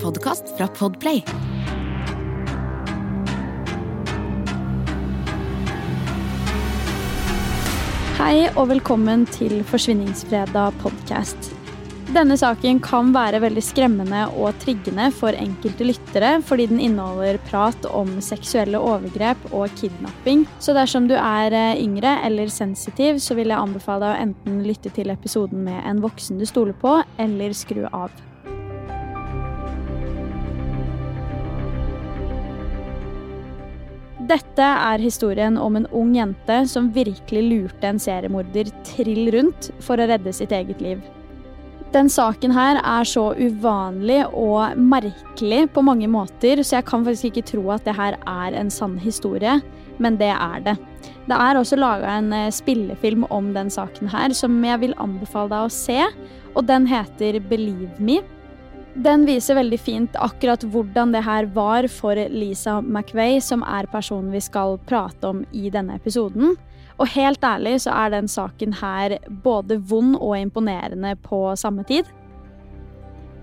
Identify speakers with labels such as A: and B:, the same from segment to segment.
A: podkast fra Podplay.
B: Hei og velkommen til Forsvinningsfredag podkast. Denne saken kan være veldig skremmende og triggende for enkelte lyttere, fordi den inneholder prat om seksuelle overgrep og kidnapping. Så dersom du er eh, yngre eller sensitiv, så vil jeg anbefale deg å enten lytte til episoden med en voksen du stoler på, eller skru av. Dette er historien om en ung jente som virkelig lurte en seriemorder trill rundt for å redde sitt eget liv. Den saken her er så uvanlig og merkelig på mange måter, så jeg kan faktisk ikke tro at det her er en sann historie, men det er det. Det er også laga en eh, spillefilm om den saken her, som jeg vil anbefale deg å se, og den heter Believe Me. Den viser veldig fint akkurat hvordan det her var for Lisa McVeigh, som er personen vi skal prate om i denne episoden. Og helt ærlig så er den saken her både vond og imponerende på samme tid.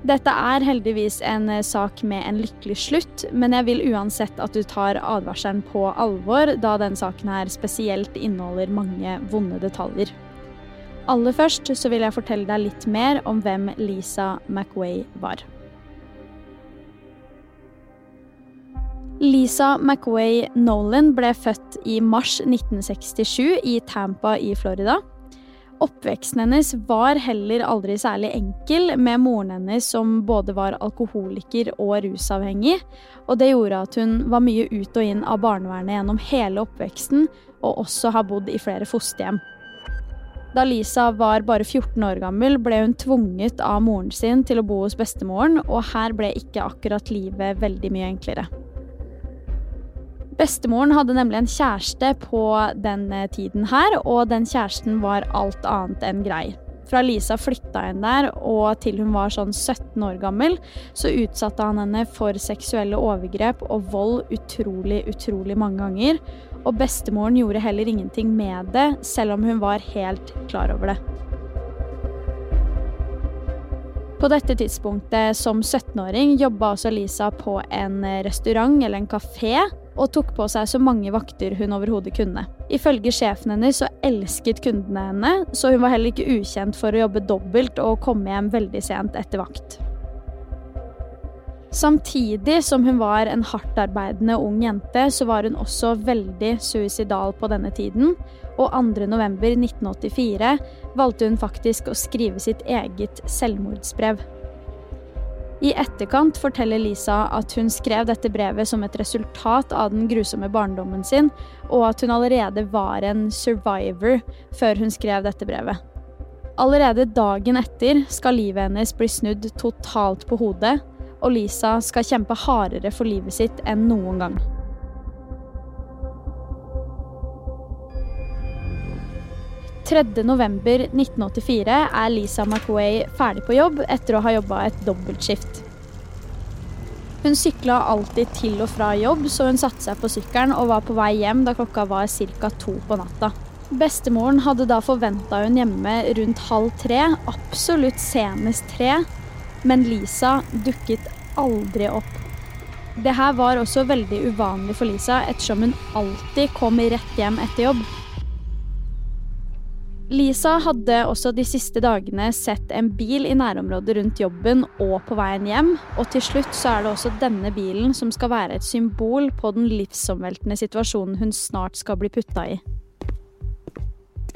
B: Dette er heldigvis en sak med en lykkelig slutt, men jeg vil uansett at du tar advarselen på alvor, da den saken her spesielt inneholder mange vonde detaljer. Aller først så vil jeg fortelle deg litt mer om hvem Lisa McWay var. Lisa McWay Nolan ble født i mars 1967 i Tampa i Florida. Oppveksten hennes var heller aldri særlig enkel, med moren hennes som både var alkoholiker og rusavhengig, og det gjorde at hun var mye ut og inn av barnevernet gjennom hele oppveksten, og også har bodd i flere fosterhjem. Da Lisa var bare 14 år gammel, ble hun tvunget av moren sin til å bo hos bestemoren, og her ble ikke akkurat livet veldig mye enklere. Bestemoren hadde nemlig en kjæreste på den eh, tiden her, og den kjæresten var alt annet enn grei. Fra Lisa flytta inn der og til hun var sånn 17 år gammel, så utsatte han henne for seksuelle overgrep og vold utrolig, utrolig mange ganger og bestemoren gjorde heller ingenting med det, selv om hun var helt klar over det. På dette tidspunktet som 17-åring jobba også Lisa på en restaurant eller en kafé, og tok på seg så mange vakter hun overhodet kunne. Ifølge sjefen hennes så elsket kundene henne, så hun var heller ikke ukjent for å jobbe dobbelt og komme hjem veldig sent etter vakt. Samtidig som hun var en hardtarbeidende ung jente, så var hun også veldig suicidal på denne tiden, og 2.11.1984 valgte hun faktisk å skrive sitt eget selvmordsbrev. I etterkant forteller Lisa at hun skrev dette brevet som et resultat av den grusomme barndommen sin, og at hun allerede var en survivor før hun skrev dette brevet. Allerede dagen etter skal livet hennes bli snudd totalt på hodet, og Lisa skal kjempe hardere for livet sitt enn noen gang. November 1984 er Lisa McWay ferdig på jobb etter å ha jobba et dobbeltskift. Hun sykla alltid til og fra jobb, så hun satte seg på sykkelen og var på vei hjem da klokka var ca. to på natta. Bestemoren hadde da forventa hun hjemme rundt halv tre, absolutt senest tre, men Lisa dukket aldri opp. Det her var også veldig uvanlig for Lisa, ettersom hun alltid kom rett hjem etter jobb. Lisa hadde også de siste dagene sett en bil i nærområdet rundt jobben og på veien hjem, og til slutt så er det også denne bilen som skal være et symbol på den livsomveltende situasjonen hun snart skal bli putta i.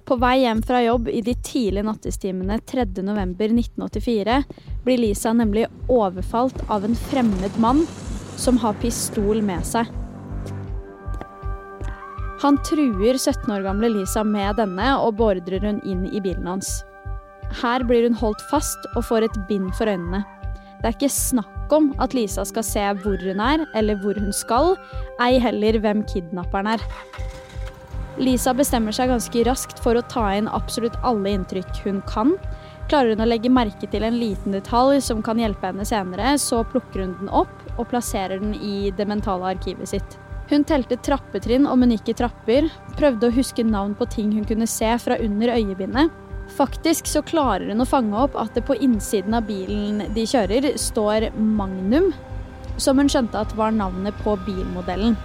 B: På vei hjem fra jobb i de tidlige nattestimene 3.11.1984 blir Lisa nemlig overfalt av en fremmed mann som har pistol med seg. Han truer 17 år gamle Lisa med denne og beordrer hun inn i bilen hans. Her blir hun holdt fast og får et bind for øynene. Det er ikke snakk om at Lisa skal se hvor hun er, eller hvor hun skal, ei heller hvem kidnapperen er. Lisa bestemmer seg ganske raskt for å ta inn absolutt alle inntrykk hun kan. Klarer hun å legge merke til en liten detalj som kan hjelpe henne senere, så plukker hun den opp og plasserer den i det mentale arkivet sitt. Hun telte trappetrinn om hun gikk i trapper, prøvde å huske navn på ting hun kunne se fra under øyebindet. Faktisk så klarer hun å fange opp at det på innsiden av bilen de kjører, står Magnum, som hun skjønte at var navnet på bilmodellen.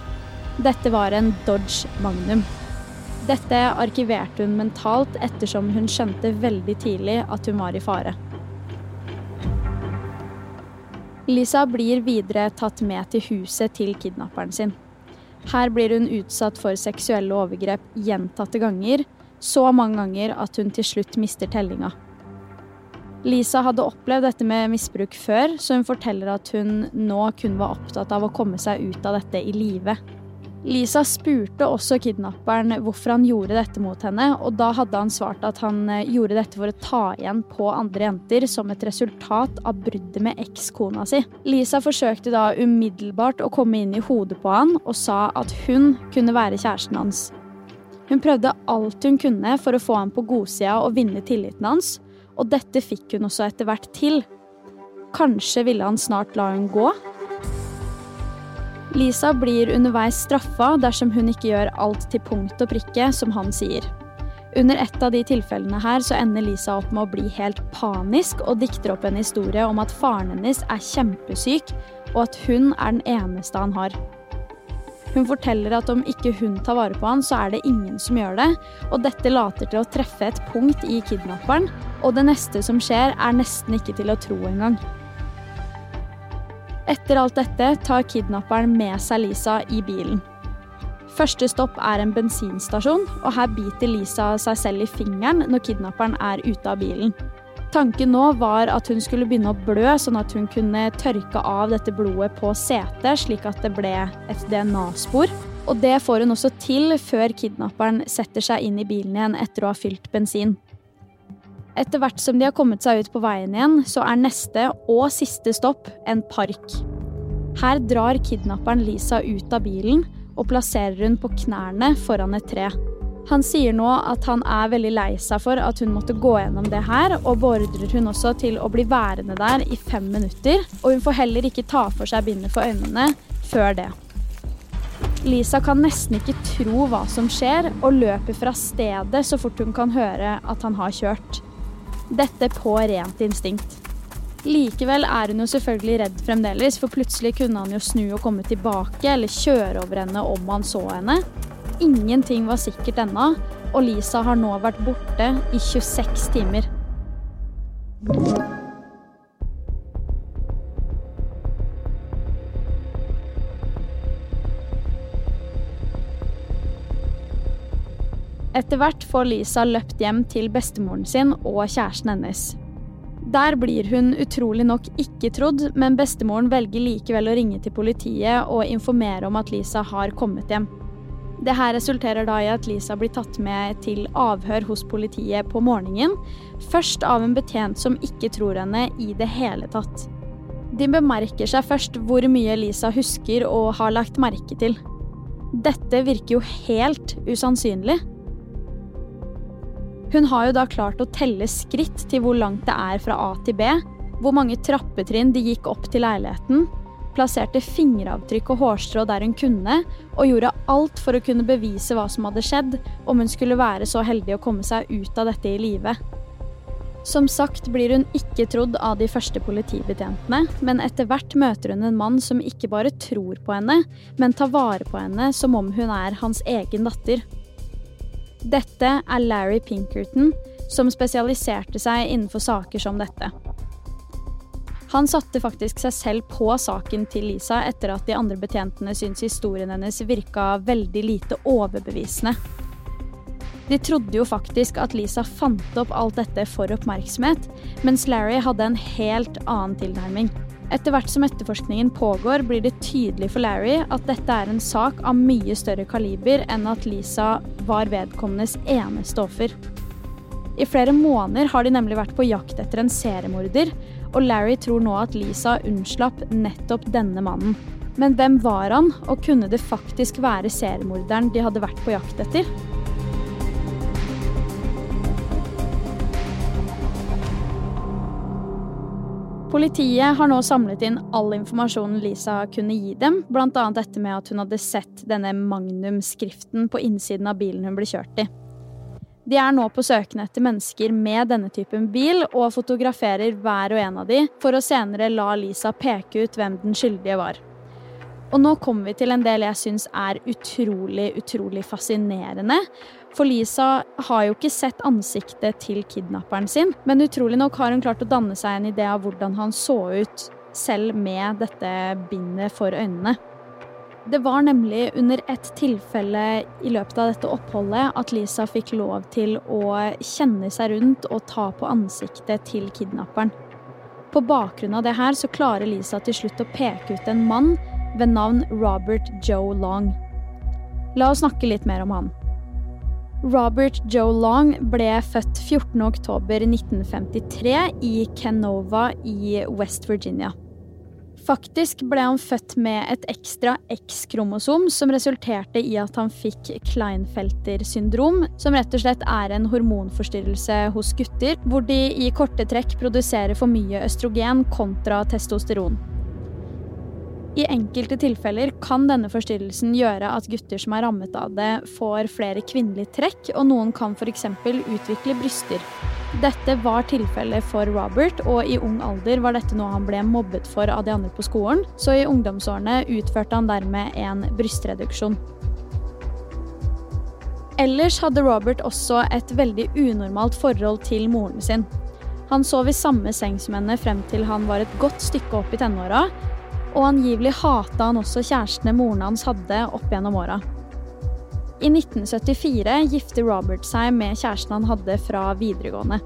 B: Dette var en Dodge Magnum. Dette arkiverte hun mentalt ettersom hun skjønte veldig tidlig at hun var i fare. Lisa blir videre tatt med til huset til kidnapperen sin. Her blir hun utsatt for seksuelle overgrep gjentatte ganger, så mange ganger at hun til slutt mister tellinga. Lisa hadde opplevd dette med misbruk før, så hun forteller at hun nå kun var opptatt av å komme seg ut av dette i live. Lisa spurte også kidnapperen hvorfor han gjorde dette mot henne, og da hadde han svart at han eh, gjorde dette for å ta igjen på andre jenter som et resultat av bruddet med ekskona si. Lisa forsøkte da umiddelbart å komme inn i hodet på han og sa at hun kunne være kjæresten hans. Hun prøvde alt hun kunne for å få ham på godsida og vinne tilliten hans, og dette fikk hun også etter hvert til. Kanskje ville han snart la hun gå? Lisa blir underveis straffa dersom hun ikke gjør alt til punkt og prikke, som han sier. Under et av de tilfellene her så ender Lisa opp med å bli helt panisk og dikter opp en historie om at faren hennes er kjempesyk, og at hun er den eneste han har. Hun forteller at om ikke hun tar vare på han, så er det ingen som gjør det, og dette later til å treffe et punkt i kidnapperen, og det neste som skjer, er nesten ikke til å tro engang. Etter alt dette tar kidnapperen med seg Lisa i bilen. Første stopp er en bensinstasjon, og her biter Lisa seg selv i fingeren når kidnapperen er ute av bilen. Tanken nå var at hun skulle begynne å blø, sånn at hun kunne tørke av dette blodet på setet, slik at det ble et DNA-spor. Og det får hun også til før kidnapperen setter seg inn i bilen igjen etter å ha fylt bensin. Etter hvert som de har kommet seg ut på veien igjen, så er neste og siste stopp en park. Her drar kidnapperen Lisa ut av bilen og plasserer hun på knærne foran et tre. Han sier nå at han er veldig lei seg for at hun måtte gå gjennom det her, og beordrer hun også til å bli værende der i fem minutter. Og hun får heller ikke ta for seg bindet for øynene før det. Lisa kan nesten ikke tro hva som skjer, og løper fra stedet så fort hun kan høre at han har kjørt. Dette på rent instinkt. Likevel er hun jo selvfølgelig redd fremdeles, for plutselig kunne han jo snu og komme tilbake eller kjøre over henne om han så henne. Ingenting var sikkert ennå, og Lisa har nå vært borte i 26 timer. Etter hvert får Lisa løpt hjem til bestemoren sin og kjæresten hennes. Der blir hun utrolig nok ikke trodd, men bestemoren velger likevel å ringe til politiet og informere om at Lisa har kommet hjem. Det her resulterer da i at Lisa blir tatt med til avhør hos politiet på morgenen. Først av en betjent som ikke tror henne i det hele tatt. De bemerker seg først hvor mye Lisa husker og har lagt merke til. Dette virker jo helt usannsynlig. Hun har jo da klart å telle skritt til hvor langt det er fra A til B, hvor mange trappetrinn de gikk opp til leiligheten, plasserte fingeravtrykk og hårstrå der hun kunne, og gjorde alt for å kunne bevise hva som hadde skjedd, om hun skulle være så heldig å komme seg ut av dette i live. Som sagt blir hun ikke trodd av de første politibetjentene, men etter hvert møter hun en mann som ikke bare tror på henne, men tar vare på henne som om hun er hans egen datter. Dette er Larry Pinkerton, som spesialiserte seg innenfor saker som dette. Han satte faktisk seg selv på saken til Lisa etter at de andre betjentene syntes historien hennes virka veldig lite overbevisende. De trodde jo faktisk at Lisa fant opp alt dette for oppmerksomhet, mens Larry hadde en helt annen tilnærming. Etter hvert som etterforskningen pågår, blir det tydelig for Larry at dette er en sak av mye større kaliber enn at Lisa var vedkommendes eneste offer. I flere måneder har de nemlig vært på jakt etter en seriemorder, og Larry tror nå at Lisa unnslapp nettopp denne mannen. Men hvem var han, og kunne det faktisk være seriemorderen de hadde vært på jakt etter? Politiet har nå samlet inn all informasjonen Lisa kunne gi dem, bl.a. dette med at hun hadde sett denne Magnum-skriften på innsiden av bilen hun ble kjørt i. De er nå på søken etter mennesker med denne typen bil, og fotograferer hver og en av de, for å senere la Lisa peke ut hvem den skyldige var. Og nå kommer vi til en del jeg syns er utrolig, utrolig fascinerende. For Lisa har jo ikke sett ansiktet til kidnapperen sin, men utrolig nok har hun klart å danne seg en idé av hvordan han så ut, selv med dette bindet for øynene. Det var nemlig under et tilfelle i løpet av dette oppholdet at Lisa fikk lov til å kjenne seg rundt og ta på ansiktet til kidnapperen. På bakgrunn av det her så klarer Lisa til slutt å peke ut en mann ved navn Robert Joe Long. La oss snakke litt mer om han. Robert Joe Long ble født 14.10.1953 i Canova i West Virginia. Faktisk ble han født med et ekstra X-kromosom som resulterte i at han fikk Kleinfelter syndrom, som rett og slett er en hormonforstyrrelse hos gutter, hvor de i korte trekk produserer for mye østrogen kontra testosteron. I enkelte tilfeller kan denne forstyrrelsen gjøre at gutter som er rammet av det, får flere kvinnelige trekk, og noen kan f.eks. utvikle bryster. Dette var tilfellet for Robert, og i ung alder var dette noe han ble mobbet for av de andre på skolen, så i ungdomsårene utførte han dermed en brystreduksjon. Ellers hadde Robert også et veldig unormalt forhold til moren sin. Han sov i samme seng som henne frem til han var et godt stykke opp i tenåra, og angivelig hata han også kjærestene moren hans hadde opp gjennom åra. I 1974 gifter Robert seg med kjæresten han hadde fra videregående.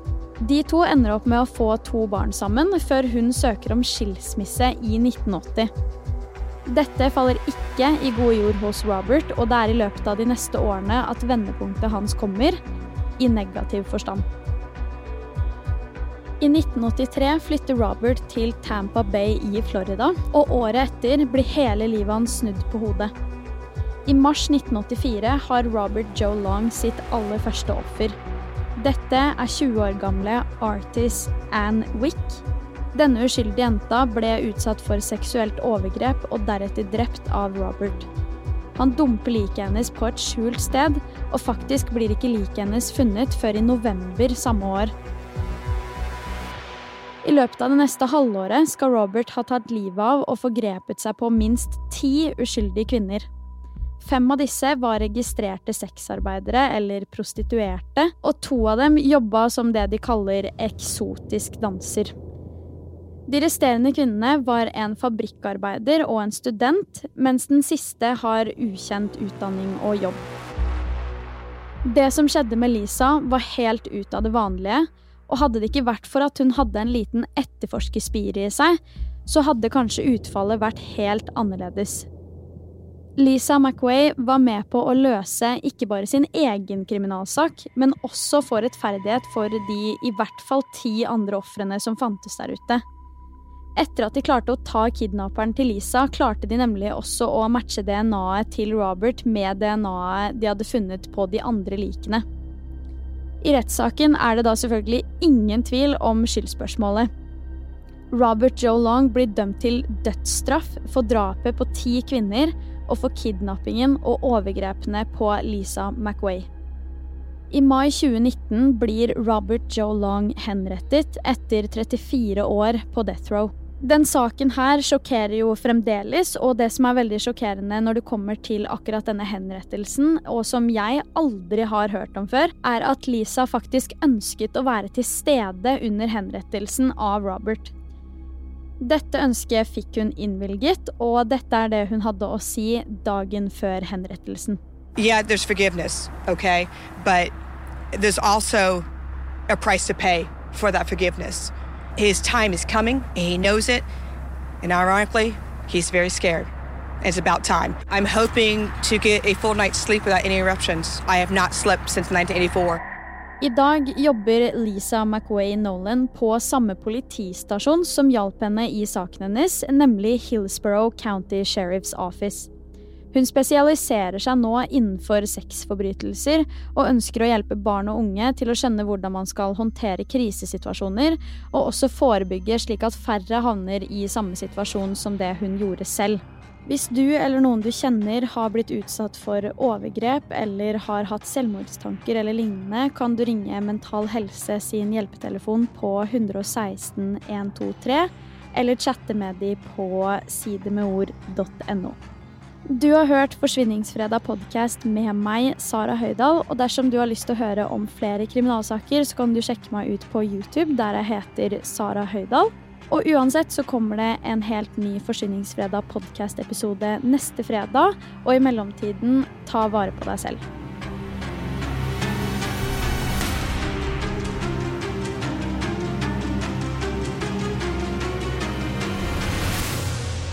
B: De to ender opp med å få to barn sammen, før hun søker om skilsmisse i 1980. Dette faller ikke i god jord hos Robert, og det er i løpet av de neste årene at vendepunktet hans kommer, i negativ forstand. I 1983 flytter Robert til Tampa Bay i Florida, og året etter blir hele livet hans snudd på hodet. I mars 1984 har Robert Joe Long sitt aller første offer. Dette er 20 år gamle artist Ann Wick. Denne uskyldige jenta ble utsatt for seksuelt overgrep og deretter drept av Robert. Han dumper liket hennes på et skjult sted, og faktisk blir ikke liket hennes funnet før i november samme år. I løpet av det neste halvåret skal Robert ha tatt livet av og forgrepet seg på minst ti uskyldige kvinner. Fem av disse var registrerte sexarbeidere eller prostituerte, og to av dem jobba som det de kaller eksotisk danser. De resterende kvinnene var en fabrikkarbeider og en student, mens den siste har ukjent utdanning og jobb. Det som skjedde med Lisa, var helt ut av det vanlige, og hadde det ikke vært for at hun hadde en liten etterforskerspire i seg, så hadde kanskje utfallet vært helt annerledes. Lisa McWay var med på å løse ikke bare sin egen kriminalsak, men også få rettferdighet for de i hvert fall ti andre ofrene som fantes der ute. Etter at de klarte å ta kidnapperen til Lisa, klarte de nemlig også å matche DNA-et til Robert med DNA-et de hadde funnet på de andre likene. I rettssaken er det da selvfølgelig ingen tvil om skyldspørsmålet. Robert Joe Long blir dømt til dødsstraff for drapet på ti kvinner og for kidnappingen og overgrepene på Lisa McWay. I mai 2019 blir Robert Joe Long henrettet etter 34 år på death row. Den saken her sjokkerer jo fremdeles, og det som er veldig sjokkerende når det kommer til akkurat denne henrettelsen, og som jeg aldri har hørt om før, er at Lisa faktisk ønsket å være til stede under henrettelsen av Robert. Dette ønsket fikk hun innvilget, og dette er det hun hadde å si dagen før henrettelsen.
A: Yeah, there's forgiveness, okay? But there's also a price to pay for that forgiveness. His time is coming, and he knows it. And ironically, he's very scared. It's about time. I'm hoping to get a full night's sleep without any eruptions. I have not slept since 1984.
B: I dag jobber Lisa McWay Nolan på samme politistasjon som hjalp henne i saken hennes, nemlig Hillsborough County Sheriff's Office. Hun spesialiserer seg nå innenfor sexforbrytelser og ønsker å hjelpe barn og unge til å skjønne hvordan man skal håndtere krisesituasjoner, og også forebygge slik at færre havner i samme situasjon som det hun gjorde selv. Hvis du eller noen du kjenner har blitt utsatt for overgrep eller har hatt selvmordstanker eller lignende, kan du ringe Mental Helse sin hjelpetelefon på 116 123, eller chatte med de på sidemedord.no. Du har hørt Forsvinningsfredag podkast med meg, Sara Høydahl. Og dersom du har lyst til å høre om flere kriminalsaker, så kan du sjekke meg ut på YouTube, der jeg heter Sara Høydahl. Og uansett så kommer det en helt ny Forsvinningsfredag podkast-episode neste fredag. Og i mellomtiden, ta vare på deg selv.